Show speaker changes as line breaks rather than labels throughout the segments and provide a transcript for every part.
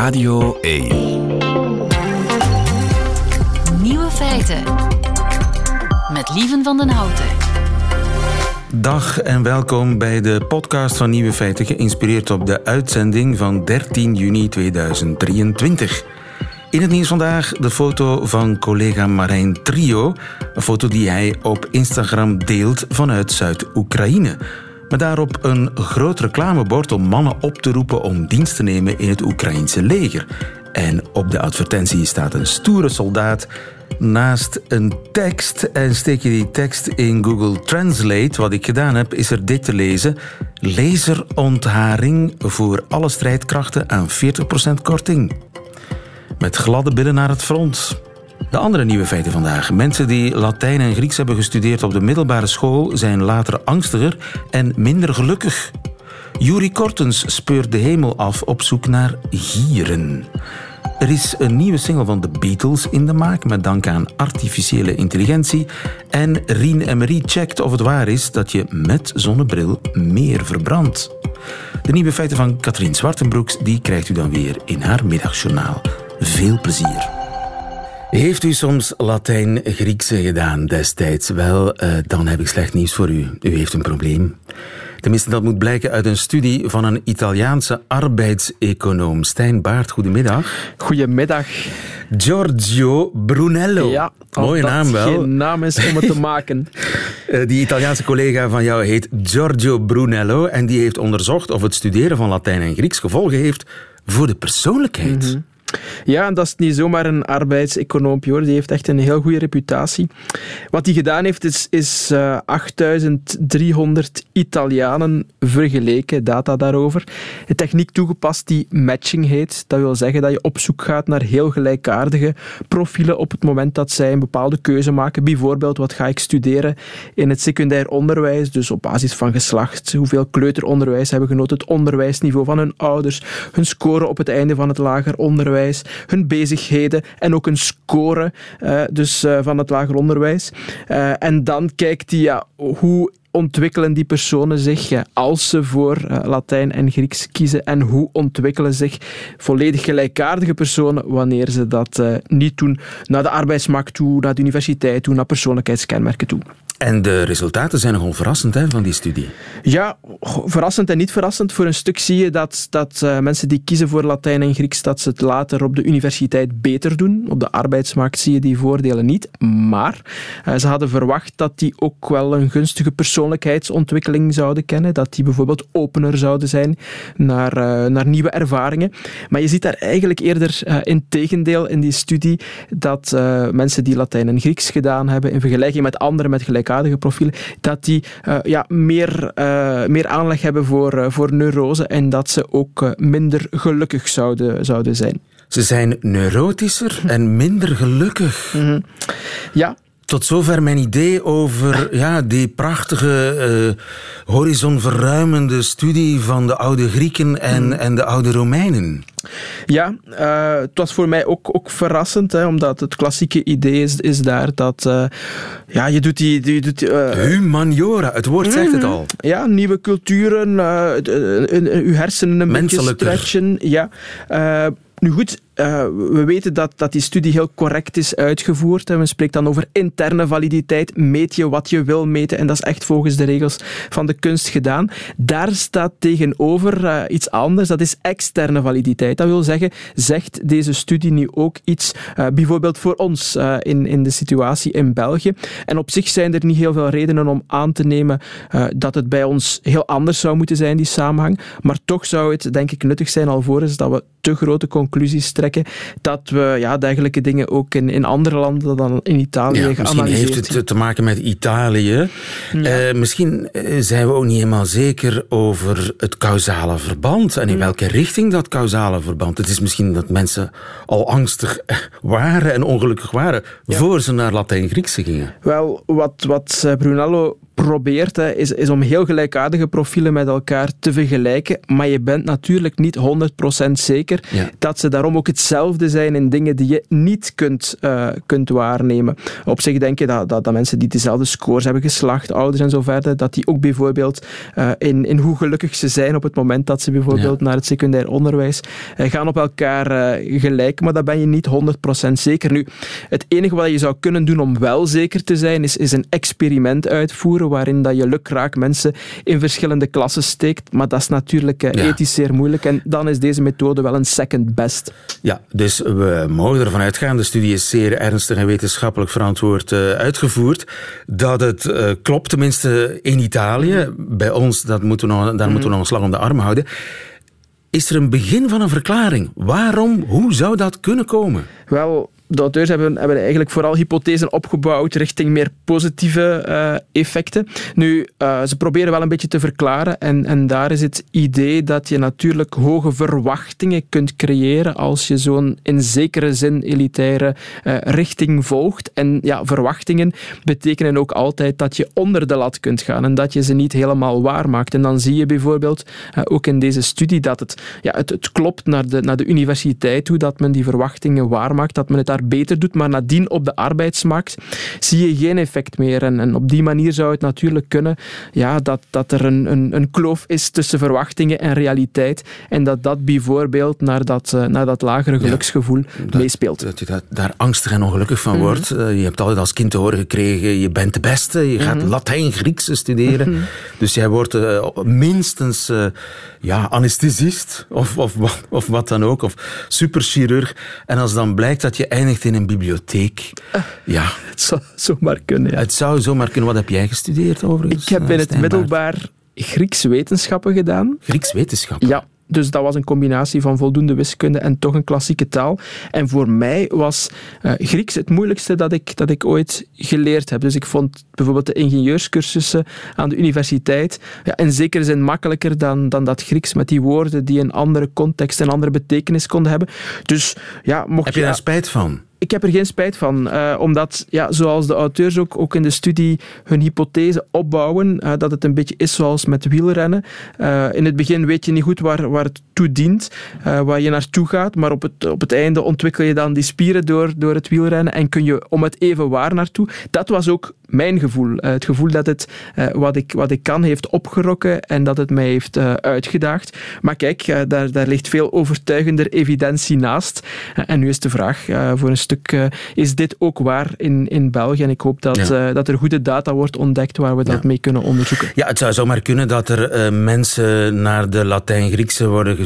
Radio 1.
Nieuwe feiten. Met Lieven van den Houten.
Dag en welkom bij de podcast van Nieuwe Feiten, geïnspireerd op de uitzending van 13 juni 2023. In het nieuws vandaag de foto van collega Marijn Trio. Een foto die hij op Instagram deelt vanuit Zuid-Oekraïne. Met daarop een groot reclamebord om mannen op te roepen om dienst te nemen in het Oekraïnse leger. En op de advertentie staat een stoere soldaat naast een tekst. En steek je die tekst in Google Translate, wat ik gedaan heb, is er dit te lezen. Laserontharing voor alle strijdkrachten aan 40% korting. Met gladde billen naar het front. De andere nieuwe feiten vandaag. Mensen die Latijn en Grieks hebben gestudeerd op de middelbare school zijn later angstiger en minder gelukkig. Yuri Kortens speurt de hemel af op zoek naar gieren. Er is een nieuwe single van de Beatles in de maak met dank aan artificiële intelligentie. En Rien Emery checkt of het waar is dat je met zonnebril meer verbrandt. De nieuwe feiten van Katrien Zwartenbroeks die krijgt u dan weer in haar middagjournaal. Veel plezier. Heeft u soms Latijn-Griekse gedaan destijds? Wel, uh, dan heb ik slecht nieuws voor u. U heeft een probleem. Tenminste, dat moet blijken uit een studie van een Italiaanse arbeidseconoom. Stijn Baart, goedemiddag.
Goedemiddag.
Giorgio Brunello.
Ja,
Mooie naam wel.
geen naam is om het te maken.
uh, die Italiaanse collega van jou heet Giorgio Brunello en die heeft onderzocht of het studeren van Latijn en Grieks gevolgen heeft voor de persoonlijkheid.
Mm -hmm. Ja, en dat is niet zomaar een arbeidseconoompje hoor. Die heeft echt een heel goede reputatie. Wat hij gedaan heeft, is, is uh, 8300 Italianen vergeleken, data daarover. Een techniek toegepast die matching heet. Dat wil zeggen dat je op zoek gaat naar heel gelijkaardige profielen op het moment dat zij een bepaalde keuze maken. Bijvoorbeeld, wat ga ik studeren in het secundair onderwijs? Dus op basis van geslacht, hoeveel kleuteronderwijs hebben genoten, het onderwijsniveau van hun ouders, hun score op het einde van het lager onderwijs hun bezigheden en ook een score uh, dus, uh, van het lager onderwijs. Uh, en dan kijkt hij ja, hoe ontwikkelen die personen zich als ze voor Latijn en Grieks kiezen en hoe ontwikkelen zich volledig gelijkaardige personen wanneer ze dat niet doen naar de arbeidsmarkt toe, naar de universiteit toe, naar persoonlijkheidskenmerken toe.
En de resultaten zijn nogal verrassend hè, van die studie.
Ja, verrassend en niet verrassend. Voor een stuk zie je dat, dat uh, mensen die kiezen voor Latijn en Grieks, dat ze het later op de universiteit beter doen. Op de arbeidsmarkt zie je die voordelen niet. Maar uh, ze hadden verwacht dat die ook wel een gunstige persoonlijkheidsontwikkeling zouden kennen. Dat die bijvoorbeeld opener zouden zijn naar, uh, naar nieuwe ervaringen. Maar je ziet daar eigenlijk eerder in tegendeel in die studie dat mensen die Latijn en Grieks gedaan hebben, in vergelijking met anderen met gelijk profielen, dat die uh, ja, meer, uh, meer aanleg hebben voor, uh, voor neurose en dat ze ook minder gelukkig zouden, zouden zijn.
Ze zijn neurotischer en minder gelukkig.
Mm -hmm. Ja,
tot zover mijn idee over ja, die prachtige, uh, horizonverruimende studie van de oude Grieken en, mm. en de oude Romeinen.
Ja, uh, het was voor mij ook, ook verrassend, hè, omdat het klassieke idee is, is daar dat uh, ja, je doet die... Je doet,
Humaniora, het woord zegt het al.
Ja, nieuwe culturen, uw hersenen een beetje stretchen. Ja. Nu goed, uh, we weten dat, dat die studie heel correct is uitgevoerd. Hè. Men spreekt dan over interne validiteit. Meet je wat je wil meten. En dat is echt volgens de regels van de kunst gedaan. Daar staat tegenover uh, iets anders. Dat is externe validiteit. Dat wil zeggen, zegt deze studie nu ook iets, uh, bijvoorbeeld voor ons in, in de situatie in België. En op zich zijn er niet heel veel redenen om aan te nemen dat het bij ons heel anders zou moeten zijn, die samenhang. Maar toch zou het, denk ik, nuttig zijn alvorens dat we te grote conclusies trekken, dat we ja, dergelijke dingen ook in, in andere landen dan in Italië
ja, Misschien heeft het te maken met Italië. Ja. Uh, misschien zijn we ook niet helemaal zeker over het causale verband en in
Hmm.
welke richting dat causale verband. Het is misschien dat mensen al angstig waren en ongelukkig waren
Ja.
voor ze naar Latijn-Griekse gingen.
Wel, wat, wat eh, Brunello probeert, hè, is, is om heel gelijkaardige profielen met elkaar te vergelijken. Maar je bent natuurlijk niet 100% zeker dat ze daarom ook hetzelfde zijn in dingen die je niet kunt, uh, kunt waarnemen. Op zich denk je dat, dat, dat, mensen die dezelfde scores hebben geslacht, ouders en zo verder, dat die ook bijvoorbeeld uh, in, in hoe gelukkig ze zijn op het moment dat ze bijvoorbeeld naar het secundair onderwijs uh, gaan op elkaar gelijk. Maar dat ben je niet 100% zeker. Nu, het enige wat je zou kunnen doen om wel zeker te zijn, is, is een experiment uitvoeren waarin dat je lukraak mensen in verschillende klassen steekt. Maar dat is natuurlijk uh, ethisch zeer moeilijk. En dan is deze methode wel een second best.
Ja, dus we mogen ervan uitgaan, de studie is zeer ernstig en wetenschappelijk verantwoord uh, uitgevoerd, dat het uh, klopt, tenminste in Italië. Bij ons, dat moeten we nog, daar moeten we nog een slag om de arm houden. Is er een begin van een verklaring? Waarom, hoe zou dat kunnen komen?
Wel, de auteurs hebben, hebben eigenlijk vooral hypothesen opgebouwd richting meer positieve uh, effecten. Nu, uh, ze proberen wel een beetje te verklaren en, en daar is het idee dat je natuurlijk hoge verwachtingen kunt creëren als je zo'n in zekere zin elitaire uh, richting volgt. En ja, verwachtingen betekenen ook altijd dat je onder de lat kunt gaan en dat je ze niet helemaal waar maakt. En dan zie je bijvoorbeeld ook in deze studie dat het, ja, het, het klopt naar de, naar de universiteit toe, dat men die verwachtingen waarmaakt, dat men het daar beter doet, maar nadien op de arbeidsmarkt zie je geen effect meer. En, en op die manier zou het natuurlijk kunnen ja, dat, dat er een, een, een kloof is tussen verwachtingen en realiteit en dat dat bijvoorbeeld naar dat, uh, naar dat lagere geluksgevoel meespeelt.
Dat je daar angstig en ongelukkig van mm -hmm. wordt. Uh, je hebt altijd als kind te horen gekregen, je bent de beste, je gaat mm -hmm. Latijn, Grieks studeren. Mm -hmm. Dus jij wordt uh, minstens ja, anesthesist of, of, of wat dan ook, of superchirurg. En als dan blijkt dat je in een bibliotheek, uh, ja.
Het zou zomaar kunnen, ja.
Het zou zomaar kunnen. Wat heb jij gestudeerd overigens?
Ik heb in het middelbaar Grieks wetenschappen gedaan.
Grieks wetenschappen?
Ja. Dus dat was een combinatie van voldoende wiskunde en toch een klassieke taal. En voor mij was uh, Grieks het moeilijkste dat ik, dat ik ooit geleerd heb. Dus ik vond bijvoorbeeld de ingenieurscursussen aan de universiteit ja, in zekere zin makkelijker dan, dan dat Grieks met die woorden die een andere context en andere betekenis konden hebben. Dus ja, mocht
heb je daar spijt van?
Ik heb er geen spijt van, uh, omdat, ja, zoals de auteurs ook, ook in de studie hun hypothese opbouwen, uh, dat het een beetje is zoals met wielrennen. Uh, in het begin weet je niet goed waar, waar het toe dient, waar je naartoe gaat, maar op het, op het einde ontwikkel je dan die spieren door, door het wielrennen en kun je om het even waar naartoe. Dat was ook mijn gevoel. het gevoel dat het wat, ik, wat ik kan heeft opgerokken en dat het mij heeft uitgedaagd. Maar kijk, daar, daar ligt veel overtuigender evidentie naast. en nu is de vraag voor een stuk uh, is dit ook waar in, in België. En ik hoop dat, ja. uh, dat er goede data wordt ontdekt waar we dat mee kunnen onderzoeken.
Ja, het zou zomaar kunnen dat er uh, mensen naar de Latijn-Griekse worden,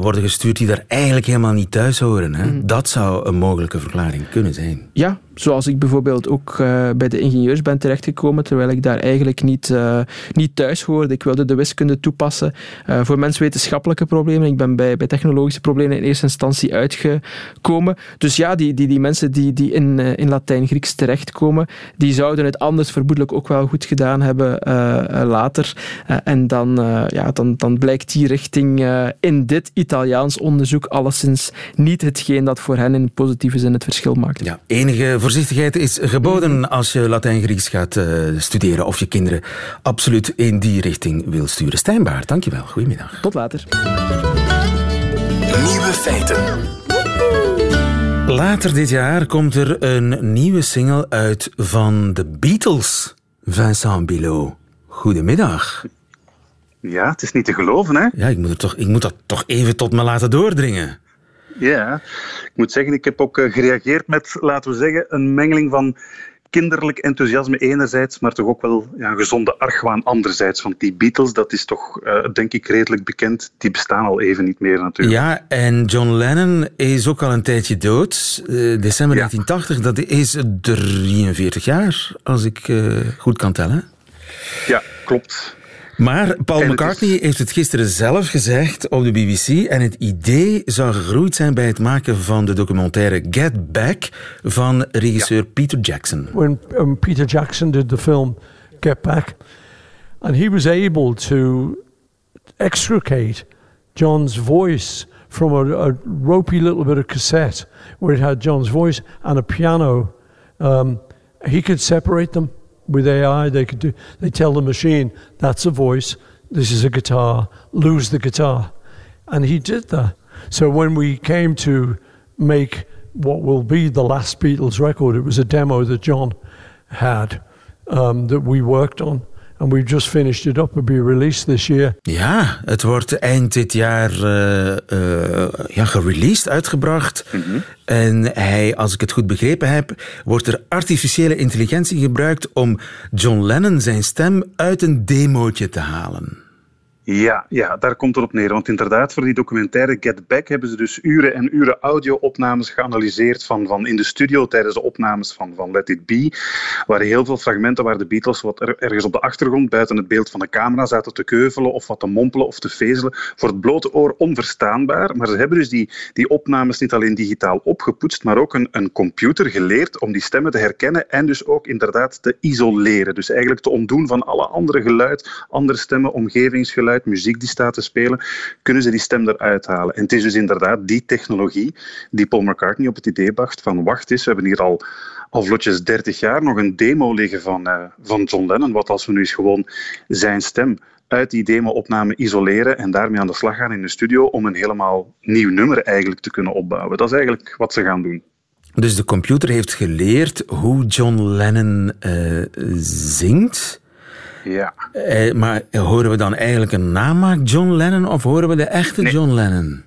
worden gestuurd die daar eigenlijk helemaal niet thuis horen. Hè? Mm. Dat zou een mogelijke verklaring kunnen zijn.
Ja, zoals ik bijvoorbeeld ook uh, bij de ingenieurs ben terechtgekomen, terwijl ik daar eigenlijk niet, uh, niet thuis hoorde. Ik wilde de wiskunde toepassen uh, voor menswetenschappelijke problemen. Ik ben bij, bij technologische problemen in eerste instantie uitgekomen. Dus ja, die, die, die mensen die, die in, in Latijn-Grieks terechtkomen, die zouden het anders vermoedelijk ook wel goed gedaan hebben later. en dan, ja, dan, dan blijkt die richting in dit Italiaans onderzoek alleszins niet hetgeen dat voor hen in positieve zin het verschil maakt.
Ja, enige voorzichtigheid is geboden als je Latijn-Grieks gaat uh, studeren of je kinderen absoluut in die richting wil sturen. Stijnbaar, dankjewel. Goedemiddag.
Tot later.
Nieuwe feiten. Later dit jaar komt er een nieuwe single uit van de Beatles. Vincent Bilot. Goedemiddag.
Ja, het is niet te geloven, hè?
Ja, ik moet, er toch, ik moet dat toch even tot me laten doordringen.
Ja, ik moet zeggen, ik heb ook gereageerd met, laten we zeggen, een mengeling van kinderlijk enthousiasme enerzijds, maar toch ook wel ja, een gezonde argwaan anderzijds. Want die Beatles, dat is toch, uh, denk ik, redelijk bekend. Die bestaan al even niet meer natuurlijk.
Ja, en John Lennon is ook al een tijdje dood. Uh, december ja. 1980, dat is 43 jaar, als ik uh, goed kan tellen.
Ja, klopt.
Maar Paul McCartney is... heeft het gisteren zelf gezegd op de BBC en het idee zou gegroeid zijn bij het maken van de documentaire Get Back van regisseur ja. Peter Jackson.
When um, Peter Jackson did the film Get Back and he was able to extricate John's voice from a, a ropey little bit of cassette where it had John's voice and a piano um, he could separate them with AI, they could do. They tell the machine that's a voice, this is a guitar, lose the guitar, and he did that. So when we came to make what will be the last Beatles record, it was a demo that John had um, that we worked on. And we've just finished it up. It'll be released this year.
Ja, het wordt eind dit jaar uh, uh, ja, gereleased, uitgebracht. Mm -hmm. En hij, als ik het goed begrepen heb, wordt er artificiële intelligentie gebruikt om John Lennon zijn stem uit een demootje te halen.
Ja, ja, daar komt het op neer. Want inderdaad, voor die documentaire Get Back hebben ze dus uren en uren audio-opnames geanalyseerd van, van in de studio tijdens de opnames van, van Let It Be. Waar heel veel fragmenten waar de Beatles wat er, ergens op de achtergrond, buiten het beeld van de camera, zaten te keuvelen of wat te mompelen of te vezelen. Voor het blote oor onverstaanbaar. Maar ze hebben dus die, die opnames niet alleen digitaal opgepoetst, maar ook een, een computer geleerd om die stemmen te herkennen en dus ook inderdaad te isoleren. Dus eigenlijk te ontdoen van alle andere geluid, andere stemmen, omgevingsgeluid muziek die staat te spelen, kunnen ze die stem eruit halen. En het is dus inderdaad die technologie die Paul McCartney op het idee bracht van wacht eens, we hebben hier al al vlotjes 30 jaar nog een demo liggen van, uh, van John Lennon. Wat als we nu eens gewoon zijn stem uit die demo-opname isoleren en daarmee aan de slag gaan in de studio om een helemaal nieuw nummer eigenlijk te kunnen opbouwen. Dat is eigenlijk wat ze gaan doen.
Dus de computer heeft geleerd hoe John Lennon uh, zingt.
Ja.
Eh, maar horen we dan eigenlijk een namaak John Lennon of horen we de echte nee. John Lennon?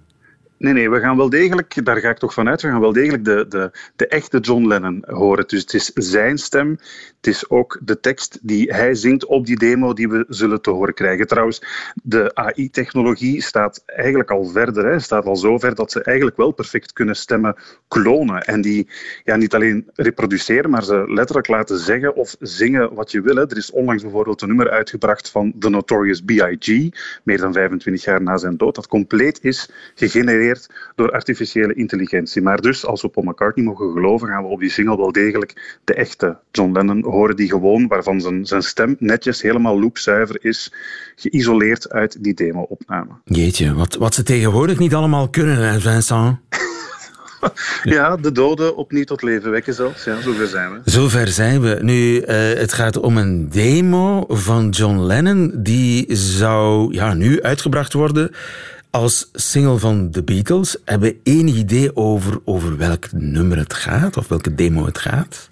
Nee, nee, we gaan wel degelijk, daar ga ik toch vanuit, we gaan wel degelijk de, de, de echte John Lennon horen. Dus het is zijn stem, is ook de tekst die hij zingt op die demo die we zullen te horen krijgen. Trouwens, de AI-technologie staat eigenlijk al verder, hè, staat al zo ver dat ze eigenlijk wel perfect kunnen stemmen klonen. En die ja, niet alleen reproduceren, maar ze letterlijk laten zeggen of zingen wat je wil. Er is onlangs bijvoorbeeld een nummer uitgebracht van The Notorious B.I.G., meer dan 25 jaar na zijn dood, dat compleet is gegenereerd door artificiële intelligentie. Maar dus, als we Paul McCartney mogen geloven, gaan we op die single wel degelijk de echte John Lennon horen, die gewoon, waarvan zijn, zijn stem netjes helemaal loopzuiver is, geïsoleerd uit die demo-opname.
Jeetje, wat, wat ze tegenwoordig niet allemaal kunnen, hè, Vincent?
ja, de doden opnieuw tot leven wekken zelfs. Ja, zover zijn we.
Zover zijn we. Nu, uh, het gaat om een demo van John Lennon. Die zou ja, nu uitgebracht worden als single van The Beatles. Hebben we één idee over, over welk nummer het gaat of welke demo het gaat?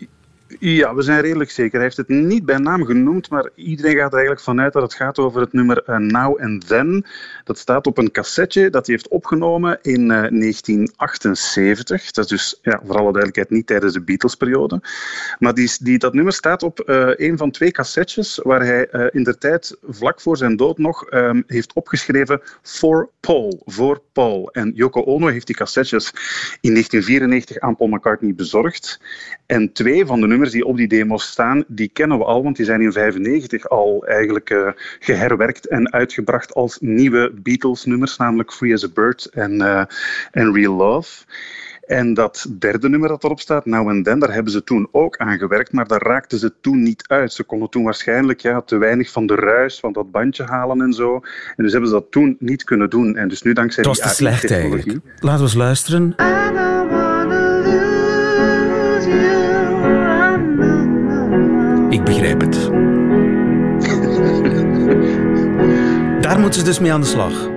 Ja, we zijn redelijk zeker. Hij heeft het niet bij naam genoemd, maar iedereen gaat er eigenlijk vanuit dat het gaat over het nummer uh, Now and Then. Dat staat op een cassetje dat hij heeft opgenomen in uh, 1978. Dat is dus ja, voor alle duidelijkheid niet tijdens de Beatles-periode. Maar die, die, dat nummer staat op uh, een van twee cassettes waar hij uh, in de tijd, vlak voor zijn dood nog, um, heeft opgeschreven For Paul, voor Paul. En Yoko Ono heeft die cassettes in 1994 aan Paul McCartney bezorgd. En twee van de nummers die op die demo's staan, die kennen we al, want die zijn in 1995 al eigenlijk geherwerkt en uitgebracht als nieuwe Beatles-nummers, namelijk Free as a Bird en, uh, en Real Love. En dat derde nummer dat erop staat, Now and Then, daar hebben ze toen ook aan gewerkt, maar daar raakten ze toen niet uit. Ze konden toen waarschijnlijk ja, te weinig van de ruis van dat bandje halen en zo. En dus hebben ze dat toen niet kunnen doen. En dus nu dankzij
die
was
te slecht eigenlijk. Laten we eens luisteren. Ik begrijp het. Moeten ze dus mee aan de slag.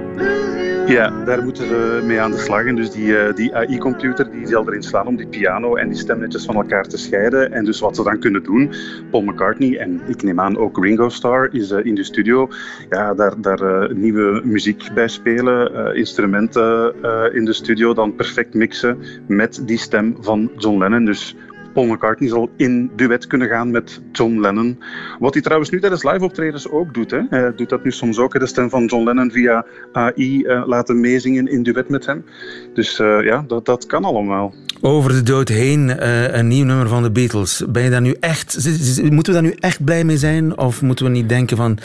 Ja, daar moeten ze mee aan de slag. En dus die, uh, die AI-computer die zal erin slaan om die piano en die stemnetjes van elkaar te scheiden. En dus wat ze dan kunnen doen, Paul McCartney en ik neem aan ook Ringo Starr is uh, in de studio, ja, daar, daar uh, nieuwe muziek bij spelen, instrumenten in de studio dan perfect mixen met die stem van John Lennon. Dus Paul McCartney zal in duet kunnen gaan met John Lennon. Wat hij trouwens nu tijdens live-optredens ook doet. Hè. Hij doet dat nu soms ook, de stem van John Lennon via AI uh, laten meezingen in duet met hem. Dus uh, ja, dat, dat kan allemaal.
Over de dood heen, uh, een nieuw nummer van de Beatles. Ben je daar nu echt, moeten we daar nu echt blij mee zijn? Of moeten we niet denken van...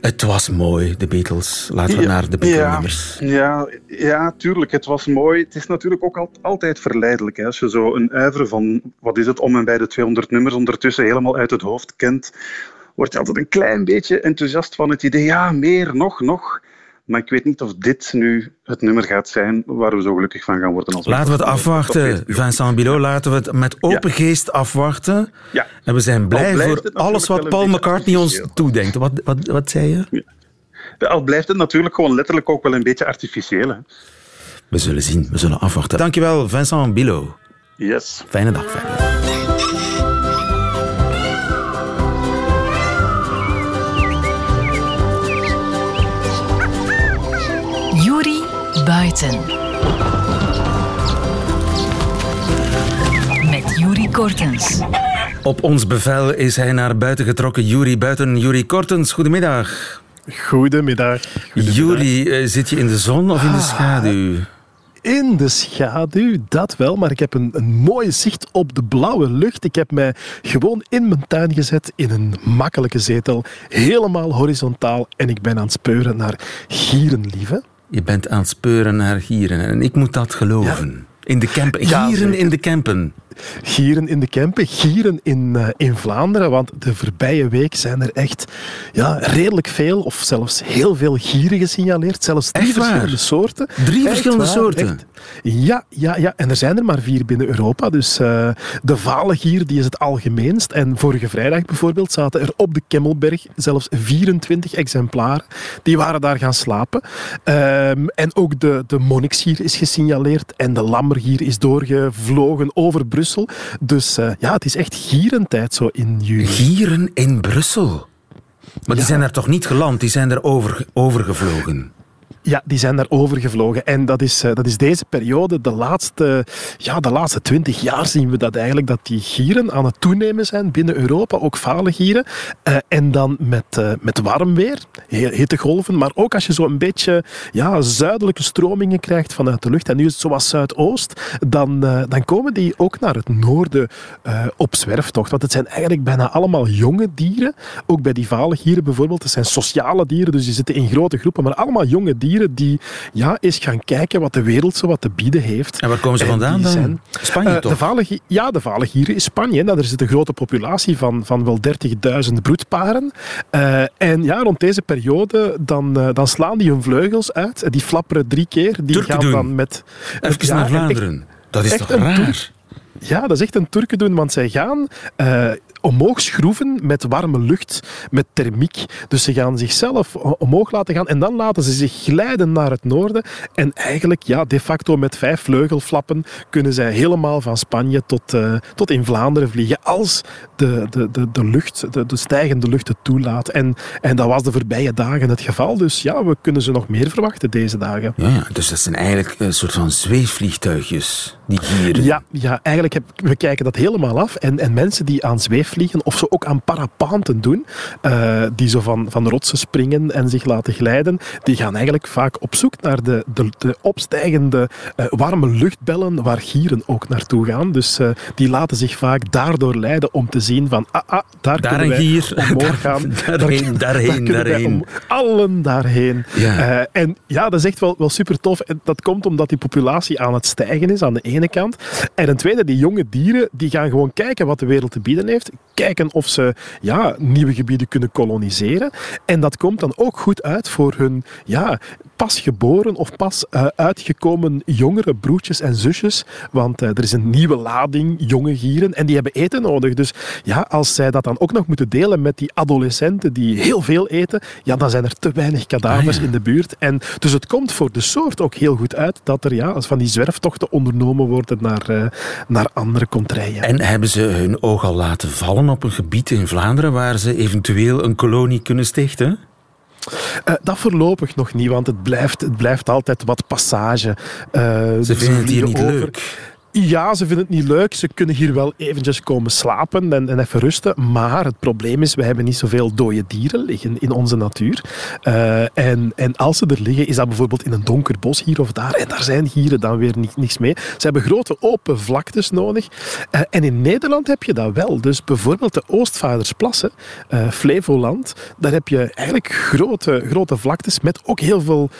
Het was mooi, de Beatles. Laten we ja, naar de Beatles-nummers.
Ja, ja, tuurlijk. Het was mooi. Het is natuurlijk ook al, altijd verleidelijk. Hè. Als je zo een uiveren van, wat is het, om en bij de 200 nummers ondertussen helemaal uit het hoofd kent, word je altijd een klein beetje enthousiast van het idee, ja, meer, nog, nog. Maar ik weet niet of dit nu het nummer gaat zijn waar we zo gelukkig van gaan worden. Als
laten we het afwachten, Vincent Bilot. Laten we het met open geest afwachten.
Ja.
En we zijn blij voor alles wat Paul McCartney ons toedenkt. Wat, wat, wat zei je?
Ja. Al blijft het natuurlijk gewoon letterlijk ook wel een beetje artificieel. Hè?
We zullen zien, we zullen afwachten. Dankjewel, Vincent Bilot.
Yes.
Fijne dag verder.
Buiten. Met Juri Kortens.
Op ons bevel is hij naar buiten getrokken. Juri Buiten, Juri Kortens, goedemiddag.
Goedemiddag.
Juri, eh, zit je in de zon of in de schaduw?
In de schaduw, dat wel, maar ik heb een, een mooi zicht op de blauwe lucht. Ik heb mij gewoon in mijn tuin gezet in een makkelijke zetel, helemaal horizontaal en ik ben aan het speuren naar gierenlieve.
Je bent aan het speuren naar gieren en ik moet dat geloven. In de Kempen. Gieren in de Kempen.
Gieren in de Kempen, gieren in, uh, in Vlaanderen, want de voorbije week zijn er echt ja, redelijk veel, of zelfs heel veel gieren gesignaleerd. Zelfs drie verschillende soorten.
Drie
Echt
verschillende
waar,
soorten?
echt. Ja, ja, ja, en er zijn er maar vier binnen Europa. Dus uh, de valengier die is het algemeenst. En vorige vrijdag bijvoorbeeld zaten er op de Kemmelberg zelfs 24 exemplaren. Die waren daar gaan slapen. Um, en ook de, de monniksgier is gesignaleerd en de lammergier is doorgevlogen over Brussel. Dus uh, ja, het is echt gierentijd zo in juli.
Gieren in Brussel? Maar die zijn daar toch niet geland? Die zijn er over, overgevlogen?
Ja, die zijn daar overgevlogen. En dat is, uh, dat is deze periode, de laatste, ja, de laatste twintig jaar zien we dat eigenlijk, dat die gieren aan het toenemen zijn binnen Europa, ook valengieren. Uh, en dan met, uh, met warm weer, hittegolven, maar ook als je zo een beetje ja, zuidelijke stromingen krijgt vanuit de lucht, en nu is het zoals zuidoost, dan, dan komen die ook naar het noorden op zwerftocht. Want het zijn eigenlijk bijna allemaal jonge dieren. Ook bij die valengieren bijvoorbeeld, het zijn sociale dieren, dus die zitten in grote groepen, maar allemaal jonge dieren die ja, eens gaan kijken wat de wereld zo wat te bieden heeft.
En waar komen ze vandaan dan? Zijn,
Spanje uh, toch? De valige, ja, de valengieren in Spanje. Nou, er zit een grote populatie van, van wel 30.000 broedparen. Uh, en ja, rond deze periode dan, uh, dan slaan die hun vleugels uit. Die flapperen drie keer. Die
Turken
gaan
doen.
dan met...
Even ja, naar Vlaanderen. Echt, dat is toch raar?
Ja, dat is echt een Turken doen, want zij gaan uh, omhoog schroeven met warme lucht, met thermiek. Dus ze gaan zichzelf omhoog laten gaan en dan laten ze zich glijden naar het noorden. En eigenlijk, ja, de facto met vijf vleugelflappen kunnen zij helemaal van Spanje tot, uh, tot in Vlaanderen vliegen als de, de, de, de lucht, de, de stijgende lucht het toelaat. En, en dat was de voorbije dagen het geval. Dus ja, we kunnen ze nog meer verwachten deze dagen.
Ja, dus dat zijn eigenlijk een soort van zweefvliegtuigjes, die gieren.
Ja, ja eigenlijk heb, we kijken dat helemaal af. En, en mensen die aan of ze ook aan parapanten doen, uh, die zo van, van rotsen springen en zich laten glijden, die gaan eigenlijk vaak op zoek naar de, de, de opstijgende uh, warme luchtbellen waar gieren ook naartoe gaan. Dus uh, die laten zich vaak daardoor leiden om te zien van, ah, ah daar,
daar
kunnen
een
wij omhoog gaan.
daarheen, daarheen,
daar
daarheen.
Om, allen daarheen.
Ja.
en ja, dat is echt wel, wel super tof. En dat komt omdat die populatie aan het stijgen is aan de ene kant. En ten tweede, die jonge dieren, die gaan gewoon kijken wat de wereld te bieden heeft. Kijken of ze ja, nieuwe gebieden kunnen koloniseren. En dat komt dan ook goed uit voor hun ja, pas geboren of pas uh, uitgekomen jongere broertjes en zusjes. Want uh, er is een nieuwe lading jonge gieren en die hebben eten nodig. Dus ja, als zij dat dan ook nog moeten delen met die adolescenten die heel veel eten, ja, dan zijn er te weinig kadavers
Ah, ja.
in de buurt. En dus het komt voor de soort ook heel goed uit dat er ja, van die zwerftochten ondernomen worden naar, uh, naar andere contraien.
En hebben ze hun oog al laten vallen op een gebied in Vlaanderen waar ze eventueel een kolonie kunnen stichten?
Uh, dat voorlopig nog niet, want het blijft, het blijft altijd wat passage. Uh,
ze vinden het hier niet over. leuk.
Ja, ze vinden het niet leuk. Ze kunnen hier wel eventjes komen slapen en, en even rusten. Maar het probleem is, we hebben niet zoveel dode dieren liggen in onze natuur. Uh, en, en als ze er liggen, is dat bijvoorbeeld in een donker bos hier of daar. En daar zijn gieren dan weer ni niks mee. Ze hebben grote open vlaktes nodig. Uh, en in Nederland heb je dat wel. Dus bijvoorbeeld de Oostvaardersplassen, uh, Flevoland, daar heb je eigenlijk grote, grote vlaktes met ook heel veel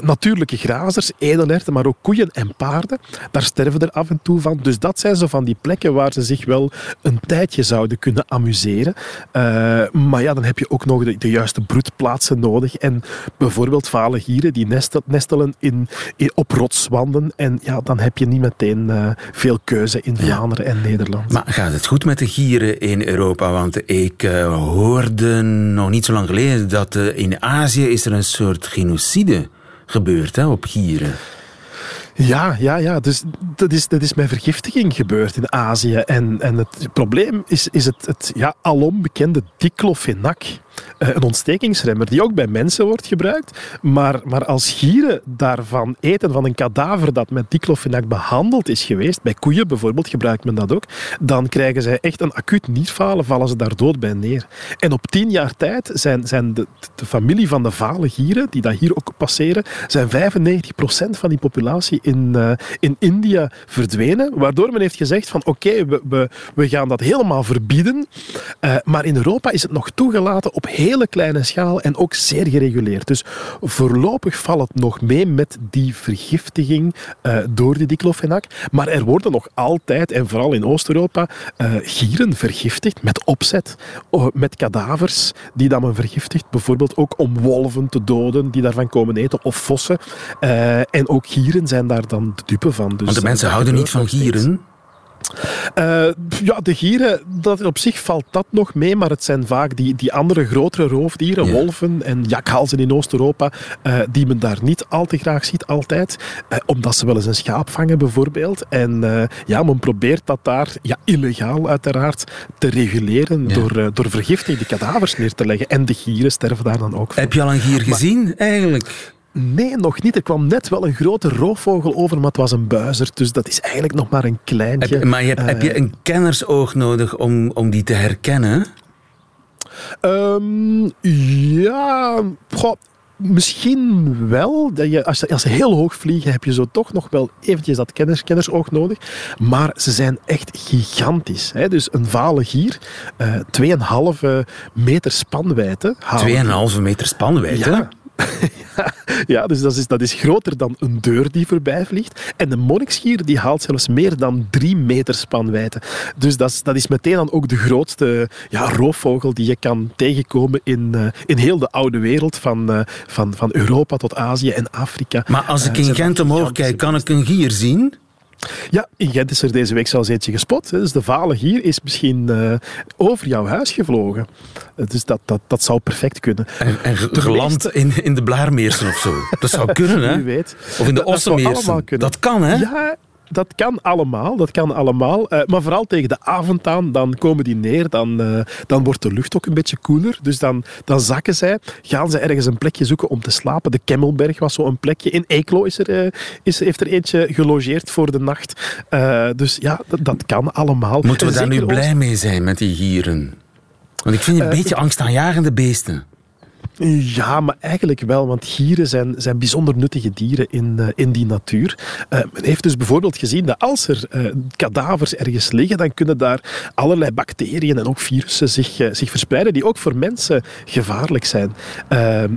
natuurlijke grazers, edelerten, maar ook koeien en paarden. Daar sterven er af af en toe van. Dus dat zijn zo van die plekken waar ze zich wel een tijdje zouden kunnen amuseren. Uh, maar ja, dan heb je ook nog de, de, juiste broedplaatsen nodig. En bijvoorbeeld vale die nestelen in, in, op rotswanden. En ja, dan heb je niet meteen uh, veel keuze in Vlaanderen en Nederland.
Maar gaat het goed met de gieren in Europa? Want ik uh, hoorde nog niet zo lang geleden dat in Azië is er een soort genocide gebeurd hè, op gieren.
Ja, ja, ja. Dus dat is, dat is met vergiftiging gebeurd in Azië. En, en het probleem is, is het, het ja, alom bekende diclofenac. Eh, een ontstekingsremmer die ook bij mensen wordt gebruikt. Maar, maar als gieren daarvan eten, van een kadaver dat met diclofenac behandeld is geweest, bij koeien bijvoorbeeld gebruikt men dat ook, dan krijgen zij echt een acuut nierfalen, vallen ze daar dood bij neer. En op tien jaar tijd zijn, zijn de, familie van de vale gieren, die dat hier ook passeren, zijn 95% van die populatie in, uh, in India verdwenen. Waardoor men heeft gezegd van oké, we, we, we gaan dat helemaal verbieden. Uh, maar in Europa is het nog toegelaten op hele kleine schaal en ook zeer gereguleerd. Dus voorlopig valt het nog mee met die vergiftiging uh, door die diclofenac. Maar er worden nog altijd, en vooral in Oost-Europa, uh, gieren vergiftigd met opzet. Uh, met kadavers die dan men vergiftigt. Bijvoorbeeld ook om wolven te doden die daarvan komen eten. Of vossen. Eh, en ook gieren zijn daar dan de dupe van. Dus
Want de mensen houden niet van gieren?
Uh, ja, de gieren, dat, op zich valt dat nog mee, maar het zijn vaak die, die andere grotere roofdieren, wolven en jakhalzen in Oost-Europa, uh, die men daar niet al te graag ziet altijd, uh, omdat ze wel eens een schaap vangen bijvoorbeeld. En ja, men probeert dat daar, ja, illegaal uiteraard, te reguleren ja. door, door vergiftigde kadavers neer te leggen. En de gieren sterven daar dan ook van.
Heb je al een gier gezien, eigenlijk?
Nee, nog niet. Er kwam net wel een grote roofvogel over, maar het was een buizer. Dus dat is eigenlijk nog maar een kleintje.
Heb, maar je hebt, heb je een kennersoog nodig om, om die te herkennen?
Um, ja, goh, misschien wel. Dat je, als, ze, als ze heel hoog vliegen, heb je zo toch nog wel eventjes dat kenners, kennersoog nodig. Maar ze zijn echt gigantisch. Hè? Dus een vale gier, uh, 2,5 meter spanwijdte.
2,5 meter spanwijdte?
Ja. ja, dus dat is, dat is groter dan een deur die voorbij vliegt. En de monnikschier die haalt zelfs meer dan drie meter spanwijdte. Dus dat is, dat is meteen dan ook de grootste ja, roofvogel die je kan tegenkomen in, uh, in heel de oude wereld, van, uh, van, van Europa tot Azië en Afrika.
Maar als ik uh, in Gent omhoog kijk, kan ik een gier zien?
Ja, in Gent is er deze week zelfs eentje gespot. Dus de vale hier is misschien uh, over jouw huis gevlogen. Dus dat, dat, dat zou perfect kunnen.
En, en geland in, in de Blaarmeersen of zo. Dat zou kunnen, hè?
Wie weet.
Of in de Ossenmeersen. Dat, dat kan, hè?
Ja, dat kan allemaal. Dat kan allemaal. Uh, maar vooral tegen de avond aan, dan komen die neer. Dan, uh, dan wordt de lucht ook een beetje koeler. Dus dan, dan zakken zij. Gaan ze ergens een plekje zoeken om te slapen. De Kemmelberg was zo een plekje. In Eeklo is er, uh, is, heeft er eentje gelogeerd voor de nacht. dus ja, dat, dat kan allemaal.
Moeten we daar nu blij mee zijn met die gieren? Want ik vind je een beetje angstaanjagende beesten.
Ja, maar eigenlijk wel, want gieren zijn, zijn bijzonder nuttige dieren in, uh, in die natuur. Uh, men heeft dus bijvoorbeeld gezien dat als er uh, kadavers ergens liggen, dan kunnen daar allerlei bacteriën en ook virussen zich, zich verspreiden, die ook voor mensen gevaarlijk zijn.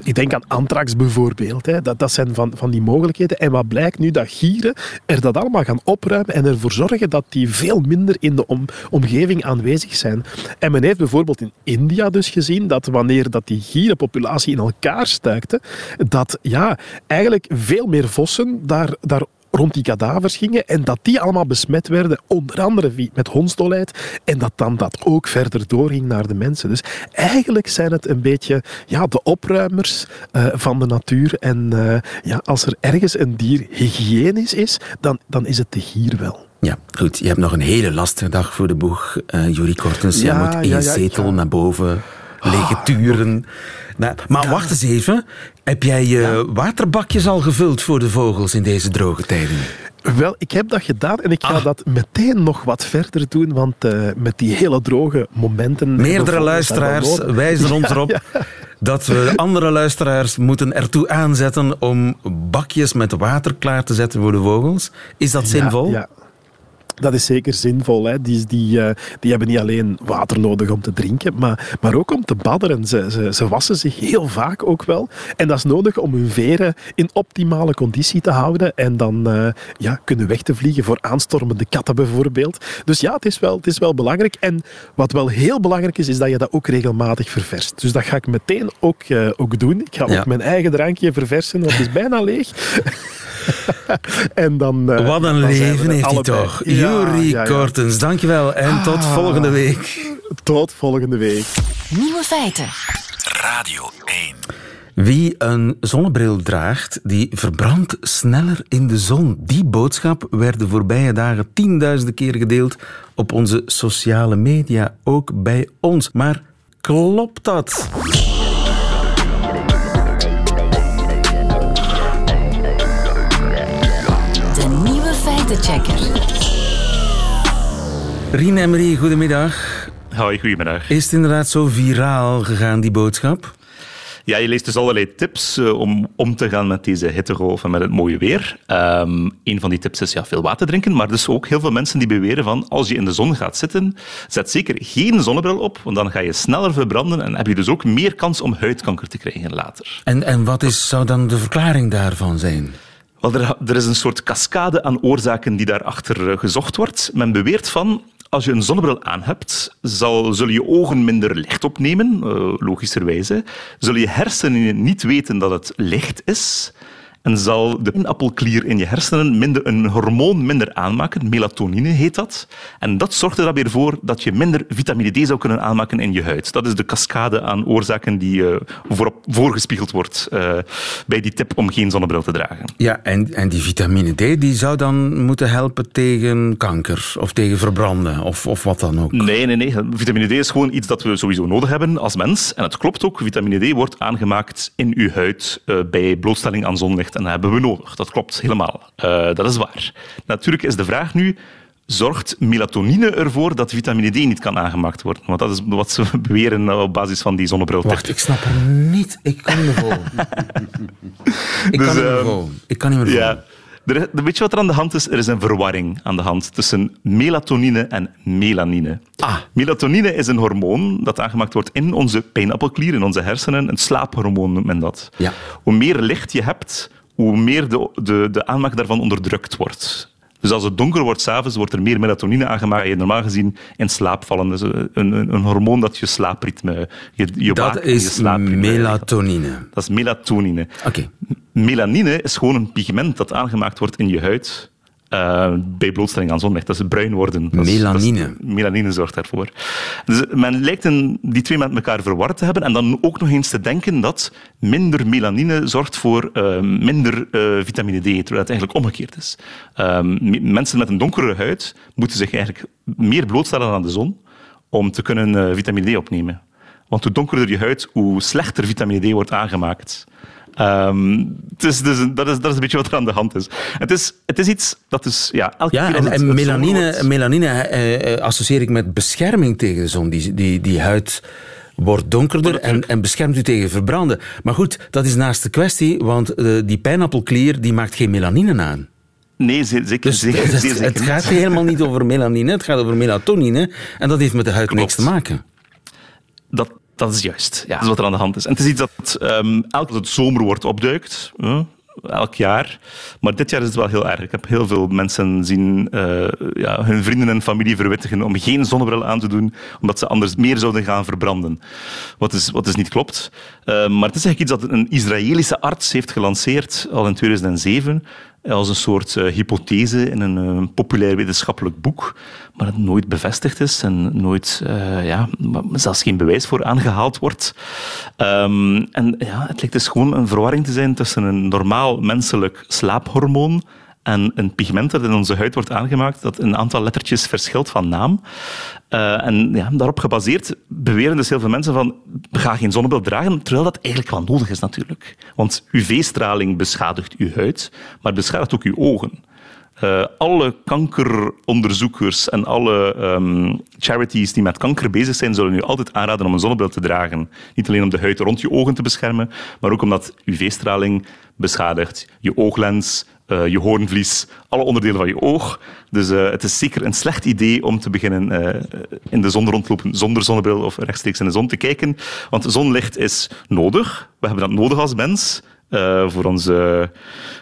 ik denk aan anthrax bijvoorbeeld. Hè. Dat, dat zijn van, van die mogelijkheden. En wat blijkt nu? Dat gieren er dat allemaal gaan opruimen en ervoor zorgen dat die veel minder in de om, omgeving aanwezig zijn. En men heeft bijvoorbeeld in India dus gezien dat wanneer dat die gierenpopulatie in elkaar stuikte, dat ja, eigenlijk veel meer vossen daar, daar rond die kadavers gingen en dat die allemaal besmet werden, onder andere met hondsdolheid, en dat dan dat ook verder doorging naar de mensen. Dus eigenlijk zijn het een beetje ja, de opruimers uh, van de natuur. En uh, ja, als er ergens een dier hygiënisch is, dan, dan is het de gier wel.
Ja, goed. Je hebt nog een hele lastige dag voor de boeg, uh, Jurie Kortens. Ja, Jij moet één ja, ja, zetel naar boven, lege turen. Nou, maar wacht eens even. Heb jij je waterbakjes al gevuld voor de vogels in deze droge tijden?
Wel, ik heb dat gedaan en ik ga ah. dat meteen nog wat verder doen, want uh, met die hele droge momenten...
Meerdere luisteraars wijzen ons erop dat we andere luisteraars moeten ertoe aanzetten om bakjes met water klaar te zetten voor de vogels. Is dat zinvol?
Ja, Dat is zeker zinvol. Hè. Die, die, uh, die hebben niet alleen water nodig om te drinken, maar, maar ook om te badderen. Ze, ze, ze, wassen zich heel vaak ook wel. En dat is nodig om hun veren in optimale conditie te houden en dan uh, ja, kunnen weg te vliegen voor aanstormende katten bijvoorbeeld. Dus ja, het is, wel, het is wel belangrijk. En wat wel heel belangrijk is, is dat je dat ook regelmatig ververst. Dus dat ga ik meteen ook, uh, ook doen. Ik ga ja. ook mijn eigen drankje verversen, want het is bijna leeg.
en dan, uh, Wat een leven heeft hij toch. Ja, ja. Kortens, dankjewel. En ah, tot volgende week.
Tot volgende week.
Nieuwe feiten.
Radio 1. Wie een zonnebril draagt, die verbrandt sneller in de zon. Die boodschap werd de voorbije dagen tienduizenden keer gedeeld op onze sociale media, ook bij ons. Maar klopt dat?
Feitenchecker.
Rien Emery, goedemiddag.
Hoi, goedemiddag.
Is het inderdaad zo viraal gegaan, die boodschap?
Ja, je leest dus allerlei tips uh, om om te gaan met deze hittegolf en met het mooie weer. Um, een van die tips is ja, veel water drinken, maar dus ook heel veel mensen die beweren van als je in de zon gaat zitten, zet zeker geen zonnebril op, want dan ga je sneller verbranden en heb je dus ook meer kans om huidkanker te krijgen later.
En, en wat is, zou dan de verklaring daarvan zijn?
Wel, er, is een soort cascade aan oorzaken die daarachter eh, gezocht wordt. Men beweert van, als je een zonnebril aan hebt, zal, zullen je ogen minder licht opnemen, uh, logischerwijze. Zullen je hersenen niet weten dat het licht is en zal de pinappelklier in je hersenen minder, een hormoon minder aanmaken. Melatonine heet dat. En dat zorgt er dan weer voor dat je minder vitamine D zou kunnen aanmaken in je huid. Dat is de cascade aan oorzaken die uh, voorop, voorgespiegeld wordt uh, bij die tip om geen zonnebril te dragen.
Ja, en, en die vitamine D die zou dan moeten helpen tegen kanker of tegen verbranden of, of wat dan ook?
Nee, nee, nee. Vitamine D is gewoon iets dat we sowieso nodig hebben als mens. En het klopt ook, vitamine D wordt aangemaakt in uw huid uh, bij blootstelling aan zonlicht en dat hebben we nodig. Dat klopt helemaal. Uh, dat is waar. Natuurlijk is de vraag nu, zorgt melatonine ervoor dat vitamine D niet kan aangemaakt worden? Want dat is wat ze beweren op basis van die zonnebril.
Wacht, ik snap er niet. Ik kan niet meer volgen. ik, dus, kan niet meer ehm, volgen. ik kan niet meer volgen. Ja.
Er, weet je wat er aan de hand is? Er is een verwarring aan de hand tussen melatonine en melanine.
Ah.
Melatonine is een hormoon dat aangemaakt wordt in onze pijnappelklier, in onze hersenen. Een slaaphormoon noemt men dat.
Ja.
Hoe meer licht je hebt, hoe meer de, de, de aanmaak daarvan onderdrukt wordt. Dus als het donker wordt s'avonds, wordt er meer melatonine aangemaakt. Je normaal gezien in slaap vallen. Dus een, een, een hormoon dat je slaapritme... Je, je
dat is je melatonine.
Dat is melatonine.
Oké.
Melanine is gewoon een pigment dat aangemaakt wordt in je huid uh, bij blootstelling aan zonlicht. Dat is bruin worden. Dat
melanine.
Is, melanine zorgt daarvoor. Dus men lijkt een, die twee met elkaar verward te hebben en dan ook nog eens te denken dat minder melanine zorgt voor uh, minder uh, vitamine D, terwijl het eigenlijk omgekeerd is. mensen met een donkere huid moeten zich eigenlijk meer blootstellen aan de zon om te kunnen vitamine D opnemen. Want hoe donkerder je huid, hoe slechter vitamine D wordt aangemaakt. Um, dus, dus, dat, is, dat is een beetje wat er aan de hand is. Het is, het is iets dat dus... Ja, elke
ja
keer
en, en melanine, melanine eh, associeer ik met bescherming tegen de zon. Die, die, die huid wordt donkerder en, en beschermt u tegen verbranden. Maar goed, dat is naast de kwestie, want uh, die pijnappelklier die maakt geen melanine aan.
Nee, zeker,
dus
zeker,
het,
zeker
Het gaat helemaal niet over melanine, het gaat over melatonine. En dat heeft met de huid
Klopt.
niks te maken.
Dat, dat is juist. Ja. Dat is wat er aan de hand is. En het is iets dat um, elk zomer wordt opduikt. Elk jaar. Maar dit jaar is het wel heel erg. Ik heb heel veel mensen zien uh, ja, hun vrienden en familie verwittigen om geen zonnebril aan te doen, omdat ze anders meer zouden gaan verbranden. Wat is, wat is niet klopt. Uh, maar het is eigenlijk iets dat een Israëlische arts heeft gelanceerd al in 2007 als een soort uh, hypothese in een uh, populair wetenschappelijk boek, maar het nooit bevestigd is en nooit, uh, ja, zelfs geen bewijs voor aangehaald wordt. Um, en ja, het lijkt dus gewoon een verwarring te zijn tussen een normaal menselijk slaaphormoon en een pigment dat in onze huid wordt aangemaakt, dat een aantal lettertjes verschilt van naam. Uh, en ja, daarop gebaseerd beweren dus heel veel mensen van ga geen zonnebril dragen, terwijl dat eigenlijk wel nodig is natuurlijk. Want UV-straling beschadigt uw huid, maar beschadigt ook uw ogen. Uh, alle kankeronderzoekers en alle um, charities die met kanker bezig zijn, zullen u altijd aanraden om een zonnebril te dragen. Niet alleen om de huid rond je ogen te beschermen, maar ook omdat UV-straling beschadigt je ooglens, uh, je hoornvlies, alle onderdelen van je oog. Dus uh, het is zeker een slecht idee om te beginnen uh, in de zon rondlopen zonder zonnebril of rechtstreeks in de zon te kijken. Want zonlicht is nodig. We hebben dat nodig als mens. Voor ons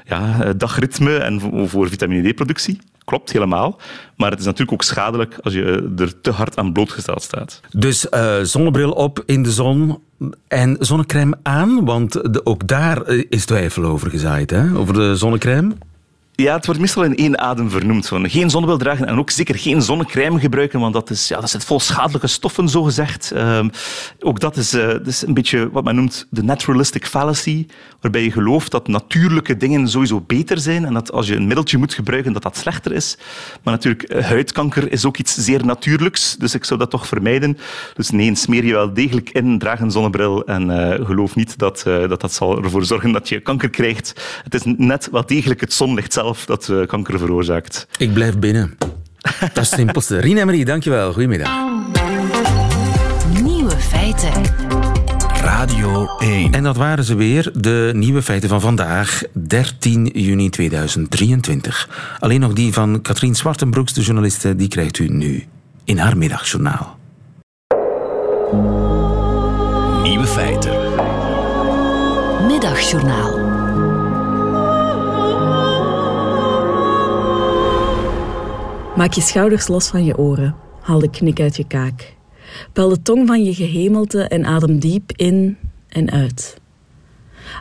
ja, dagritme en voor vitamine D-productie. Klopt, helemaal. Maar het is natuurlijk ook schadelijk als je er te hard aan blootgesteld staat.
Dus uh, zonnebril op in de zon en zonnecrème aan? Want de, ook daar is twijfel over gezaaid, hè? over de zonnecrème.
Ja, het wordt meestal in één adem vernoemd. Van geen zonnebril dragen en ook zeker geen zonnecrème gebruiken, want dat, is, ja, dat zit vol schadelijke stoffen, zogezegd. Uh, ook dat is, uh, dat is een beetje wat men noemt de naturalistic fallacy, waarbij je gelooft dat natuurlijke dingen sowieso beter zijn en dat als je een middeltje moet gebruiken, dat dat slechter is. Maar natuurlijk, eh, huidkanker is ook iets zeer natuurlijks, dus ik zou dat toch vermijden. Dus nee, smeer je wel degelijk in, draag een zonnebril en uh, geloof niet dat, dat dat zal ervoor zorgen dat je kanker krijgt. Het is net wel degelijk het zonlicht zelf dat uh, kanker veroorzaakt.
Ik blijf binnen. Dat is het simpelste. Rien Marie, dankjewel. Goedemiddag.
Nieuwe feiten.
Radio 1. En dat waren ze weer, de nieuwe feiten van vandaag, 13 juni 2023. Alleen nog die van Katrien Zwartenbroeks, de journaliste, die krijgt u nu in haar middagjournaal.
Nieuwe feiten. Middagjournaal.
Maak je schouders los van je oren. Haal de knik uit je kaak. Pel de tong van je gehemelte en adem diep in en uit.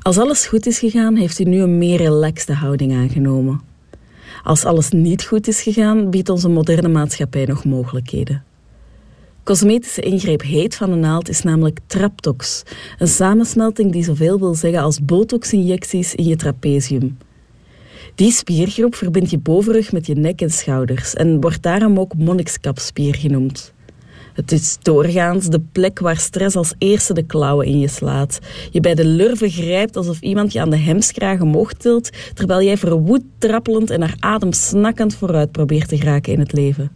Als alles goed is gegaan, heeft u nu een meer relaxte houding aangenomen. Als alles niet goed is gegaan, biedt onze moderne maatschappij nog mogelijkheden. Cosmetische ingreep heet van de naald is namelijk Traptox, een samensmelting die zoveel wil zeggen als botox-injecties in je trapezium. Die spiergroep verbindt je bovenrug met je nek en schouders en wordt daarom ook monnikskapspier genoemd. Het is doorgaans de plek waar stress als eerste de klauwen in je slaat. Je bij de lurven grijpt alsof iemand je aan de hemskragen omhoog tilt, terwijl jij verwoed trappelend en naar adem snakkend vooruit probeert te geraken in het leven.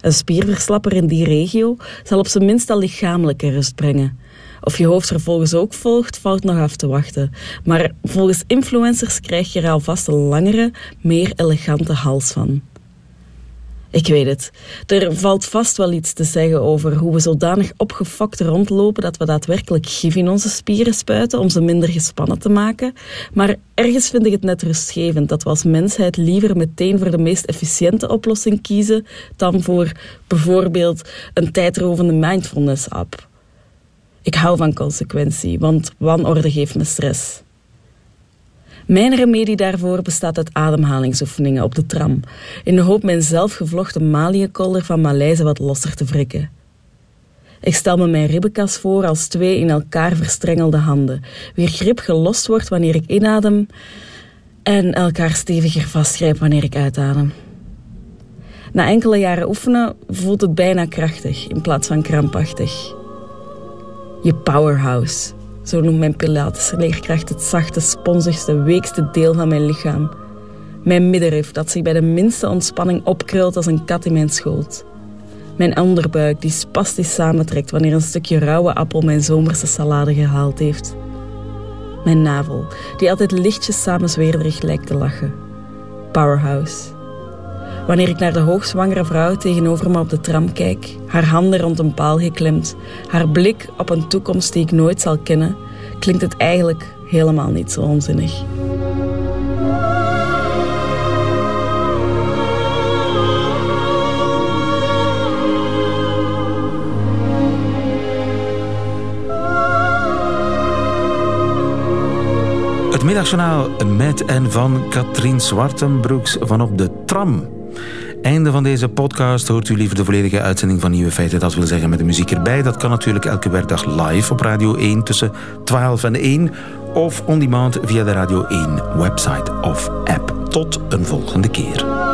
Een spierverslapper in die regio zal op zijn minst al lichamelijke rust brengen. Of je hoofd er volgens ook volgt, valt nog af te wachten. Maar volgens influencers krijg je er alvast een langere, meer elegante hals van. Ik weet het. Er valt vast wel iets te zeggen over hoe we zodanig opgefokt rondlopen dat we daadwerkelijk gif in onze spieren spuiten om ze minder gespannen te maken. Maar ergens vind ik het net rustgevend dat we als mensheid liever meteen voor de meest efficiënte oplossing kiezen dan voor bijvoorbeeld een tijdrovende mindfulness-app. Ik hou van consequentie, want wanorde geeft me stress. Mijn remedie daarvoor bestaat uit ademhalingsoefeningen op de tram, in de hoop mijn zelfgevlochten maliënkolder van Maleise wat losser te wrikken. Ik stel me mijn ribbenkas voor als twee in elkaar verstrengelde handen, wier grip gelost wordt wanneer ik inadem en elkaar steviger vastgrijp wanneer ik uitadem. Na enkele jaren oefenen voelt het bijna krachtig in plaats van krampachtig. Je powerhouse. Zo noemt mijn Pilates-leerkracht het zachte, sponsigste, weekste deel van mijn lichaam. Mijn middenrif dat zich bij de minste ontspanning opkrult als een kat in mijn schoot. Mijn onderbuik die spastisch samentrekt wanneer een stukje rauwe appel mijn zomerse salade gehaald heeft. Mijn navel, die altijd lichtjes samenzweerderig lijkt te lachen. Powerhouse. Wanneer ik naar de hoogzwangere vrouw tegenover me op de tram kijk, haar handen rond een paal geklemd, haar blik op een toekomst die ik nooit zal kennen, klinkt het eigenlijk helemaal niet zo onzinnig.
Het middagjournaal met en van Katrien Zwartenbroeks van op de tram. Einde van deze podcast hoort u liever de volledige uitzending van Nieuwe Feiten. Dat wil zeggen met de muziek erbij. Dat kan natuurlijk elke werkdag live op Radio 1 tussen 12 en 1. Of on demand via de Radio 1 website of app. Tot een volgende keer.